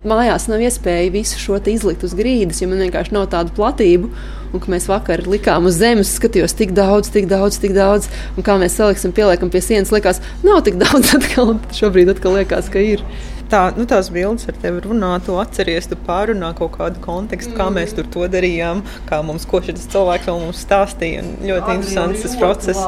Mājās nav iespēja visu šo izlikt uz grīdas, jo man vienkārši nav tādu platību. Un mēs vakar likām uz zemes, skatījos tik daudz, tik daudz, tik daudz. Un kā mēs saliksim, pieliekam pie sienas, likās, nav tik daudz. Atkal, šobrīd atkal liekas, ka ir tā, nu, tās bildes ar tevi runā, tu atceries, tu pārunā kaut kādu kontekstu, kā mēs tur to darījām, kā mums ko šis cilvēks vēl mums stāstīja. Ļoti interesants tas process.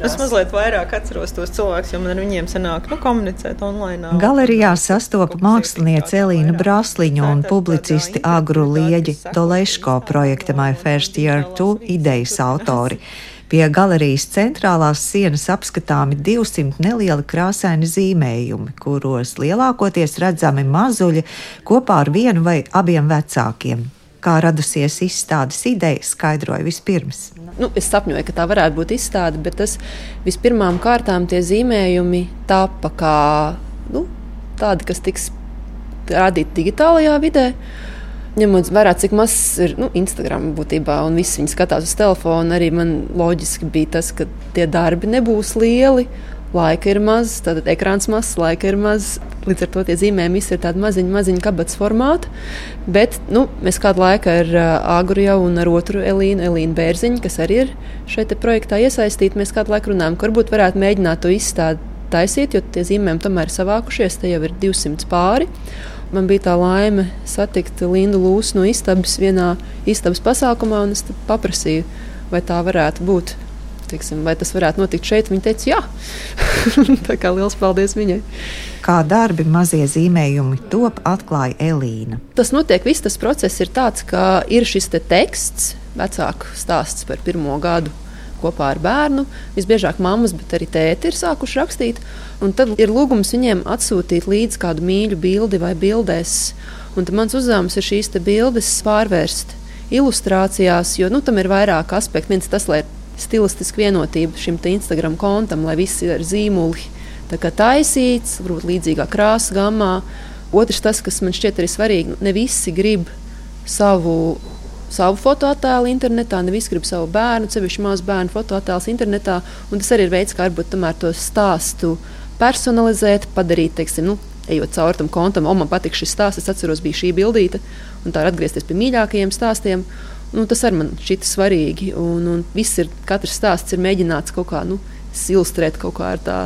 Es mazliet vairāk atceros tos cilvēkus, jo man ar viņiem sanāk nu, komunicēt online. Galerijā sastopa māksliniece Elīna Brasliņa un publicisti Agru Lieģi Doleško projekta My First Year 2 idejas autori. Pie galerijas centrālās sienas apskatāmi 200 nelieli krāsaini zīmējumi, kuros lielākoties redzami mazuļi kopā ar vienu vai abiem vecākiem. Kā radusies izstādes ideja, skaidroja vispirms. Nu, es sapņoju, ka tā varētu būt izstāde, bet tas vispirmām kārtām tie zīmējumi tapa kā nu, tādi, kas tiks rādīti digitālajā vidē. Ņemot vērā, cik mazs ir nu, Instagram būtībā, un viss viņi skatās uz telefonu, arī man loģiski bija tas, ka tie darbi nebūs lieli. Laika ir maz, tad ekrāns mazs, laika ir maz. Līdz ar to tie zīmējumi ir tādi maziņi, maziņi kabatas formāti. Bet nu, mēs kādu laiku ar uh, Agru jau un ar otru Elīnu, Elīnu Bērziņu, kas arī ir šeit projektā iesaistīta, mēs kādu laiku runājam, ka varbūt varētu mēģināt to izstādīt taisīt, jo tie zīmējumi tomēr ir savākušies. Te jau ir 200 pāri. Man bija tā laime satikt Lindu Lūsu no istabas vienā istabas pasākumā, un es paprasīju, vai tā varētu būt. Teiksim, vai tas varētu notikt šeit? Viņa teica, jā, tā kā liels paldies viņai. Kā darbi, mazie zīmējumi top, atklāja Elīna. Tas notiek, viss tas process ir tāds, ka ir šis te teksts, vecāku stāsts par pirmo gadu kopā ar bērnu. Visbiežāk mammas, bet arī tēti ir sākuši rakstīt. Un tad ir lūgums viņiem atsūtīt līdzi kādu mīļu bildi vai bildēs. Un mans uzdevums ir šīs bildes pārvērst ilustrācijās, jo nu, tam ir vairāk aspektu. Viens tas, lai stilistiski vienotība šim Instagram kontam, lai viss ir zīmuli taisīts, varbūt līdzīgā krāsa gammā. Otrs, tas, kas man šķiet arī svarīgi, ne visi grib savu savu fotoattēlu internetā, nevis grib savu bērnu, sevišķi mazu bērnu fotoattēlus internetā. Tas arī ir veids, kā varbūt to stāstu personalizēt, padarīt, teiksim, nu, ejot cauri tam kontam, o, man patīk šis stāsts, es atceros, bija šī bildīte, un tā ir atgriezties pie mīļākajiem stāstiem. Nu, tas arī man šķita svarīgi. Un, un viss ir, katrs stāsts ir mēģināts kaut kā. Nu, ilustrēt kaut kā ar, tā,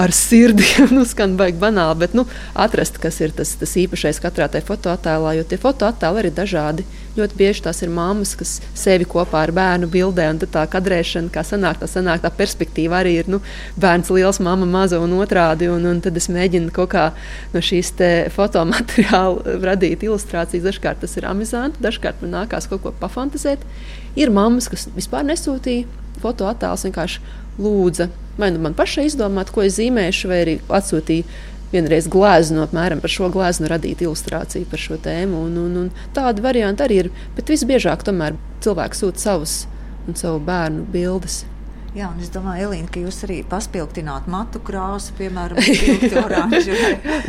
ar sirdi. nu, skan baigi banāli, bet nu, atrast, kas ir tas, tas īpašais katrā tajā fotoattēlā, jo tie fotoattēli arī ir dažādi. Ļoti bieži tās ir mammas, kas sevi kopā ar bērnu bildē, un tā kadrēšana, kā sanāk, tā sanāk, tā perspektīva arī ir nu, bērns liels, mamma maza un otrādi. Un, un tad es mēģinu kaut kā no šīs fotomateriāla radīt ilustrācijas. Dažkārt tas ir amizanti, dažkārt man nākās kaut ko pafantazēt. Ir mammas, kas vispār nesūtīja fotoattēlus, vienkārši lūdza vai nu man pašai izdomāt, ko es zīmēšu, vai arī atsūtīja vienreiz gleznu, apmēram par šo gleznu radīt ilustrāciju par šo tēmu. Un, un, un tādi varianti arī ir. Bet visbiežāk tomēr cilvēki sūta savus un savu bērnu bildes. Jā, un es domāju, Elīna, ka jūs arī paspildināt matu krāsu, piemēram, oranžu.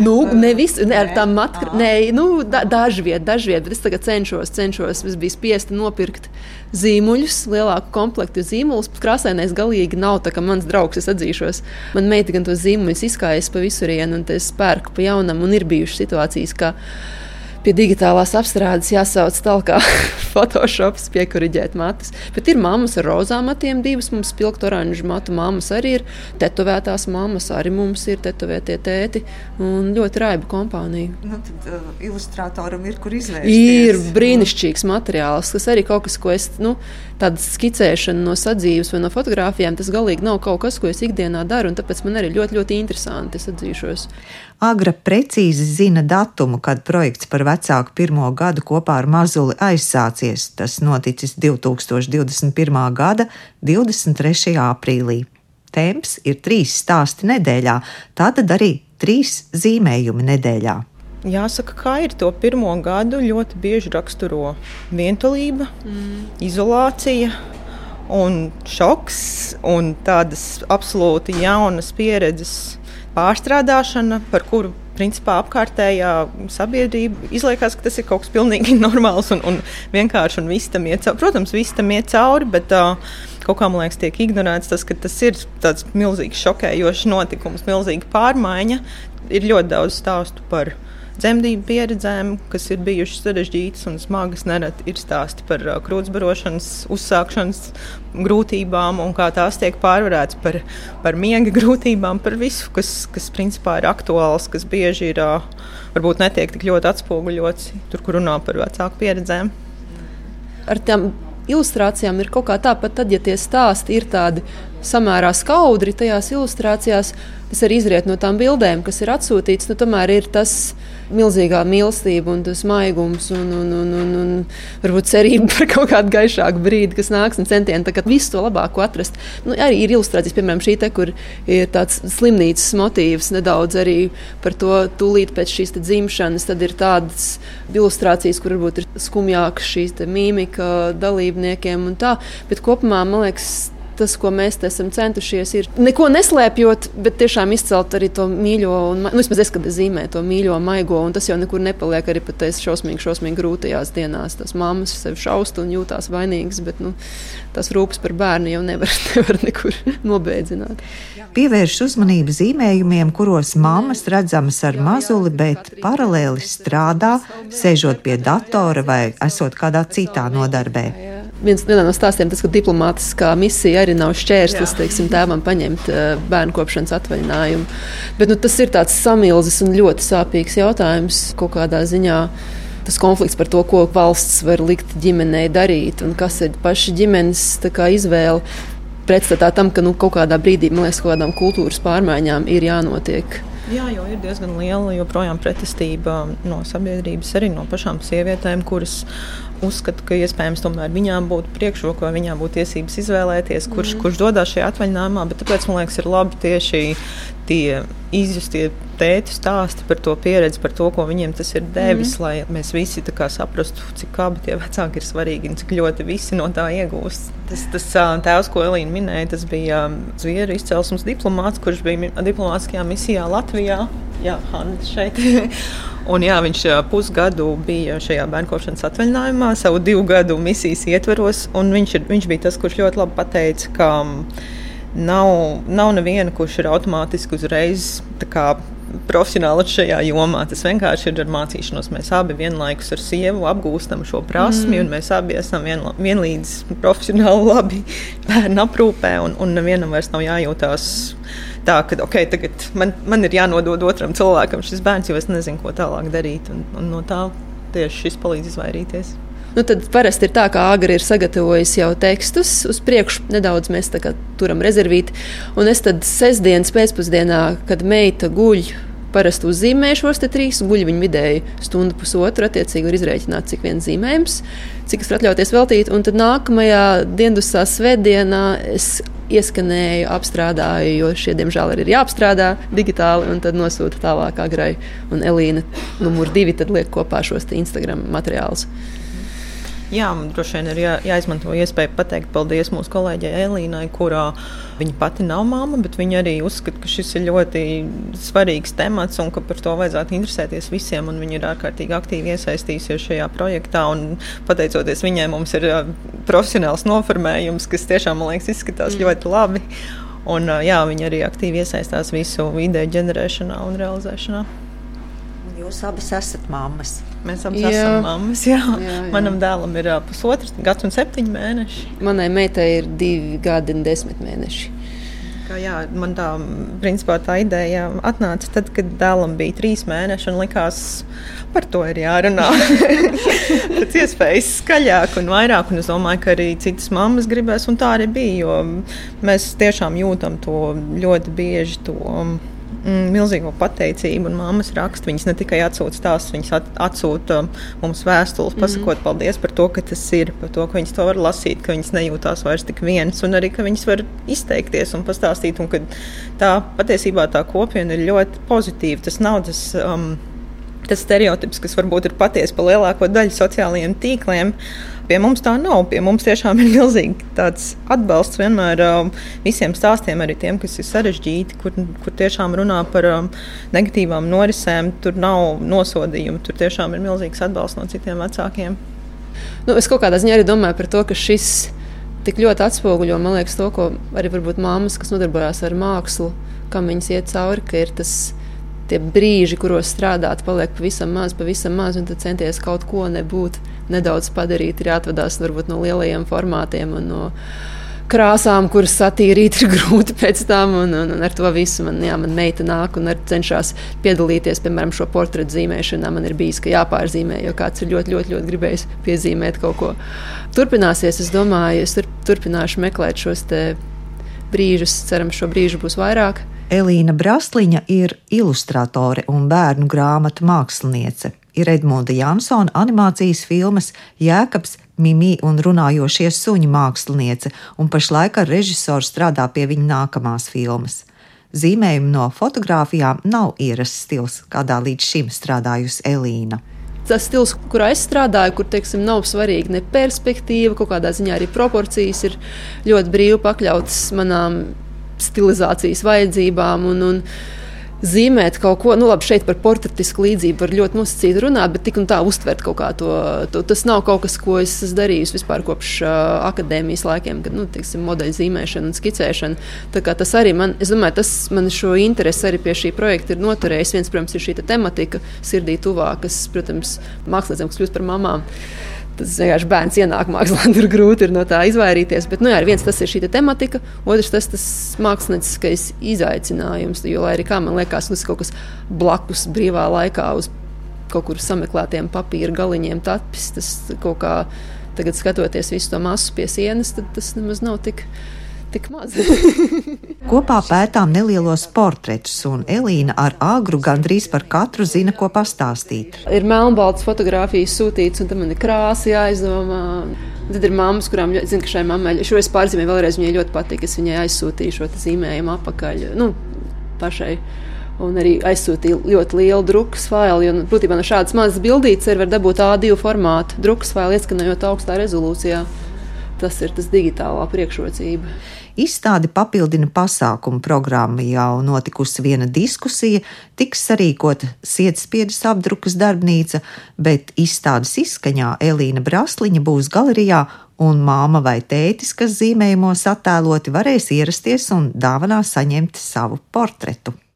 nu, nevis ne, ar tām matu krāsām. Nē, nu, da, dažviet, dažviet, bet es tagad cenšos, cenšos, es biju spiesta nopirkt zīmuļus, lielāku komplektu zīmolus. Krāsainais galīgi nav tā, ka mans draugs, es atzīšos, man meita gan tos zīmuļus izkājas pa visurienu, un es pērku pa jaunam, un ir bijušas situācijas, ka pie digitālās apstrādes jāsauc tālāk, kā Photoshops, piekuriģēt matus. Bet ir mammas ar rozām matiem, divas mums spilgti oranžu matu mammas arī ir. Tetovētās mammas arī mums ir tetovētie tēti un ļoti raiba kompānija. Nu, tad uh, ilustrātoram ir kur izvēlēties. Ir brīnišķīgs materiāls, kas arī kaut kas, ko es, nu, tāda skicēšana no sadzīves vai no fotografijām, tas galīgi nav kaut kas, ko es ikdienā daru, un tāpēc man arī ļoti, ļoti interesanti, es atzīšos. Agra precīzi zina datumu, kad projekts par vecāku pirmo gadu kopā ar mazuli aizsācies. Tas noticis 2021. gada 23. aprīlī. Temps ir trīs stāsti nedēļā, tātad arī trīs zīmējumi nedēļā. Jāsaka, kā ir to pirmo gadu, ļoti bieži raksturo vientulība, mm. izolācija un šoks, un tādas absolūti jaunas pieredzes pārstrādāšana, par kuru principā apkārtējā sabiedrība izliekas, ka tas ir kaut kas pilnīgi normāls un, un vienkārši un viss tam iet cauri. Protams, viss tam iet cauri, bet uh, kaut kā man liekas, tiek ignorēts tas, ka tas ir tāds milzīgs šokējošs notikums, milzīga pārmaiņa. Ir ļoti daudz stāstu par dzemdību pieredzēm, kas ir bijušas sarežģītas un smagas. Nereti ir stāsti par uh, krūtsbarošanas, uzsākšanas grūtībām un kā tās tiek pārvarētas par, par miega grūtībām, par visu, kas, kas principā ir aktuāls, kas bieži ir uh, varbūt netiek tik ļoti atspoguļots tur, kur runā par vecāku pieredzēm. Ar tām ilustrācijām ir kaut kā tāpat, tad, ja tie stāsti ir tādi samērā skaudri tajās ilustrācijās, tas arī izriet no tām bildēm, kas ir atsūtītas. Nu, tomēr ir tas milzīgā mīlestība un tas maigums un, un, un, un, un varbūt cerība par kaut kādu gaišāku brīdi, kas nāks un centieni visu to labāko atrast. Nu, arī ir ilustrācijas, piemēram, šī te, kur ir tāds slimnīcas motīvs nedaudz arī par to tūlīt pēc šīs dzimšanas. Tad ir tādas ilustrācijas, kur varbūt ir skumjākas šīs mīmika dalībniekiem un tā. Bet kopumā man liekas, tas, ko mēs esam centušies, ir neko neslēpjot, bet tiešām izcelt arī to mīļo, un, nu, vismaz es, kad es zīmēju to mīļo, maigo, un tas jau nekur nepaliek arī pat tajās šausmīgi, šausmīgi grūtajās dienās. Tas mammas sevi šaust un jūtās vainīgas, bet nu, tas rūpes par bērnu jau nevar, nevar nekur nobēdzināt. Pievērš uzmanību zīmējumiem, kuros mammas redzamas ar mazuli, bet paralēli strādā, sēžot pie datora vai esot kādā citā nodarbē. Viens no stāstiem tas, ka diplomātiskā misija arī nav šķērslis teiksim, tēvam paņemt eh, bērnu kopšanas atvaļinājumu. Bet nu, tas ir tāds samilzis un ļoti sāpīgs jautājums kaut kādā ziņā tas konflikts par to, ko valsts var likt ģimenei darīt un kas ir paša ģimenes kā, izvēle. Pretstatā tam, ka nu, kaut kādā brīdī, man liekas, kaut kādām kultūras pārmaiņām ir jānotiek. Jā, jo ir diezgan liela joprojām pretestība no sabiedrības, arī no pašām sievietēm, kuras uzskata, ka iespējams tomēr viņām būtu priekšroka vai viņām būtu tiesības izvēlēties, kurš, mm. kurš dodas šajā atvaļinājumā. Bet tāpēc man liekas, ir labi tieši tie izjustie tēti stāsti par to pieredzi, par to, ko viņiem tas ir devis, mm. lai mēs visi saprastu, cik abi tie vecāki ir svarīgi un cik ļoti visi no tā iegūst. Tas, tas tēvs, ko Elīna minēja, tas bija Zviedru izcelsmes diplomāts, kurš bija diplomātiskajā misijā Latvijā. Jā, Hanna šeit. Un, jā, viņš pusgadu bija šajā bērnkopšanas atvaļinājumā, savu divu gadu misijas ietveros. Viņš, ir, viņš bija tas, kurš ļoti labi pateica, ka nav, nav neviena, kurš ir automātiski uzreiz profesionāli šajā jomā. Tas vienkārši ir ar mācīšanos. Mēs abi vienlaikus ar sievu apgūstam šo prasmi, mm. un mēs abi esam vien, vienlīdz profesionāli labi bērnu aprūpē, un, un nevienam vairs nav jājūtās tā, ka okay, tagad man, man ir jānodod otram cilvēkam šis bērns, jo es nezinu, ko tālāk darīt. Un, un no tā tieši šis palīdz izvairīties. Nu, tad parasti ir tā, ka Agri ir sagatavojis jau tekstus. Uz priekšu nedaudz mēs turam rezervīti. Un es tad sestdienas pēcpusdienā, kad meita guļ parasti uzzīmē šos trīs, guļ viņa vidēji stundu, pusotru. Attiecīgi, var izrēķināt, cik viens zīmējums, cik es varu atļauties veltīt. Un tad nākamajā diendusā svētdienā es ieskanēju, apstrādāju, jo šie, diemžēl, ir jāapstrādā digitāli, un tad nosūta tālāk agrai. Un Elīna numur divi liek kopā šos Instagram materiālus. Jā, droši vien ir jā, jāizmanto iespēja pateikt paldies mūsu kolēģei Elīnai, kurā viņa pati nav mamma, bet viņa arī uzskata, ka šis ir ļoti svarīgs temats un ka par to vajadzētu interesēties visiem. Viņa ir ārkārtīgi aktīvi iesaistījusies šajā projektā. Pateicoties viņai, mums ir profesionāls noformējums, kas tiešām man liekas izskatās mm. ļoti labi. Un, jā, viņa arī aktīvi iesaistās visu ideju ģenerēšanā un realizēšanā. Jūs abas esat mammas. Mēs esam mammas. Jā. Jā, jā. Manam dēlam ir uh, pusotrs gads un septiņi mēneši. Manai meitai ir divi gadi un desmit mēneši. Kā, jā, man tā, principā, tā ideja atnāca tad, kad dēlam bija trīs mēneši un likās, par to ir jārunā. Pēc iespējas skaļāk un vairāk. Un es domāju, ka arī citas mammas gribēs, un tā arī bija. Mēs tiešām jūtam to ļoti bieži. To, mm, milzīgo pateicību. Un māmas raksta, viņas ne tikai atsūta stāstus, viņas at, atsūta mums vēstules, mhm. pasakot mm. paldies par to, ka tas ir, par to, ka viņas to var lasīt, ka viņas nejūtās vairs tik viens, un arī, ka viņas var izteikties un pastāstīt. Un tā patiesībā tā kopiena ir ļoti pozitīva. Tas nav tas. Um, Tas stereotips, kas varbūt ir patiesa par lielāko daļu sociālajiem tīkliem, Pie mums tā nav. Pie mums tiešām ir milzīgi tāds atbalsts vienmēr um, visiem stāstiem, arī tiem, kas ir sarežģīti, kur, kur tiešām runā par um, negatīvām norisēm. Tur nav nosodījumu, tur tiešām ir milzīgs atbalsts no citiem vecākiem. Nu, es kaut kādā ziņā arī domāju par to, ka šis tik ļoti atspoguļo liekas, to, ko arī māmas, kas nodarbojās ar mākslu, kam viņas iet cauri, ka ir tas tie brīži, kuros strādāt, paliek pavisam maz, pavisam maz, un tad centies kaut ko nebūt, nedaudz padarīt, ir jāatvadās varbūt no lielajiem formātiem un no krāsām, kuras satīrīt ir grūti pēc tam. Un, un, un ar to visu man, jā, man meita nāk un cenšas piedalīties, piemēram, šo portretu zīmēšanā. Man ir bijis, ka jāpārzīmē, jo kāds ir ļoti, ļoti, ļoti gribējis piezīmēt kaut ko. Turpināsies, es domāju, es tur, turpināšu meklēt šos brīžus. Cerams, šo brīžu būs vairāk. Elīna Brasliņa ir ilustratore un bērnu grāmatu māksliniece. Ir Edmunda Jansona animācijas filmas Jēkabs, Mimī un runājošie suņi māksliniece, un pašlaik ar režisoru strādā pie viņa nākamās filmas. Zīmējumi no fotografijām nav ierasts stils, kādā līdz šim strādājusi Elīna tas stils, kurā es strādāju, kur teiksim, nav svarīga ne perspektīva, kaut kādā ziņā arī proporcijas ir ļoti brīvi pakļautas manām stilizācijas vajadzībām. Un, un, zīmēt kaut ko, nu, labi, šeit par portretisku līdzību var ļoti nosacīti runāt, bet tik un tā uztvert kaut kā to. to tas nav kaut kas, ko es esmu darījis vispār kopš uh, akadēmijas laikiem, kad, nu, tiksim, modeļu zīmēšana un skicēšana. Tā kā tas arī man, es domāju, tas man šo interesi arī pie šī projekta ir noturējis. Viens, protams, ir šī tematika sirdī tuvāk, kas, protams, māksliniecēm kļūst par mamām tas vienkārši bērns ienāk mākslā, tur grūti ir no tā izvairīties. Bet, nu, jā, viens tas ir šī te tematika, otrs tas ir mākslinieckais izaicinājums. Jo, lai arī kā man liekas, tas kaut kas blakus brīvā laikā uz kaut kur sameklētiem papīra galiņiem tapis, tas kaut kā tagad skatoties visu to masu pie sienas, tad tas nemaz nav tik tik maz. Kopā pētām nelielos portretus, un Elīna ar agru gandrīz par katru zina, ko pastāstīt. Ir melnbalts fotografijas sūtīts, un tam man ir krāsa jāizdomā. Tad ir mammas, kurām zina, ka šai mammai šo es pārzīmēju vēlreiz. Viņai ļoti patīk, es viņai aizsūtīju šo zīmējumu apakaļ. Nu, pašai. Un arī aizsūtīja ļoti lielu drukas failu. Nu, būtībā no šādas mazas bildītes var dabūt A2 formātu drukas failu, ieskanējot augstā rezolūcijā. Tas ir tas digitālā priekšrocība. Izstādi papildina pasākumu programma, jau notikusi viena diskusija, tiks sarīkota sietspiedas apdrukas darbnīca, bet izstādes izskaņā Elīna Brasliņa būs galerijā, un māma vai tētis, kas zīmējumos attēloti, varēs ierasties un dāvanā saņemt savu portretu.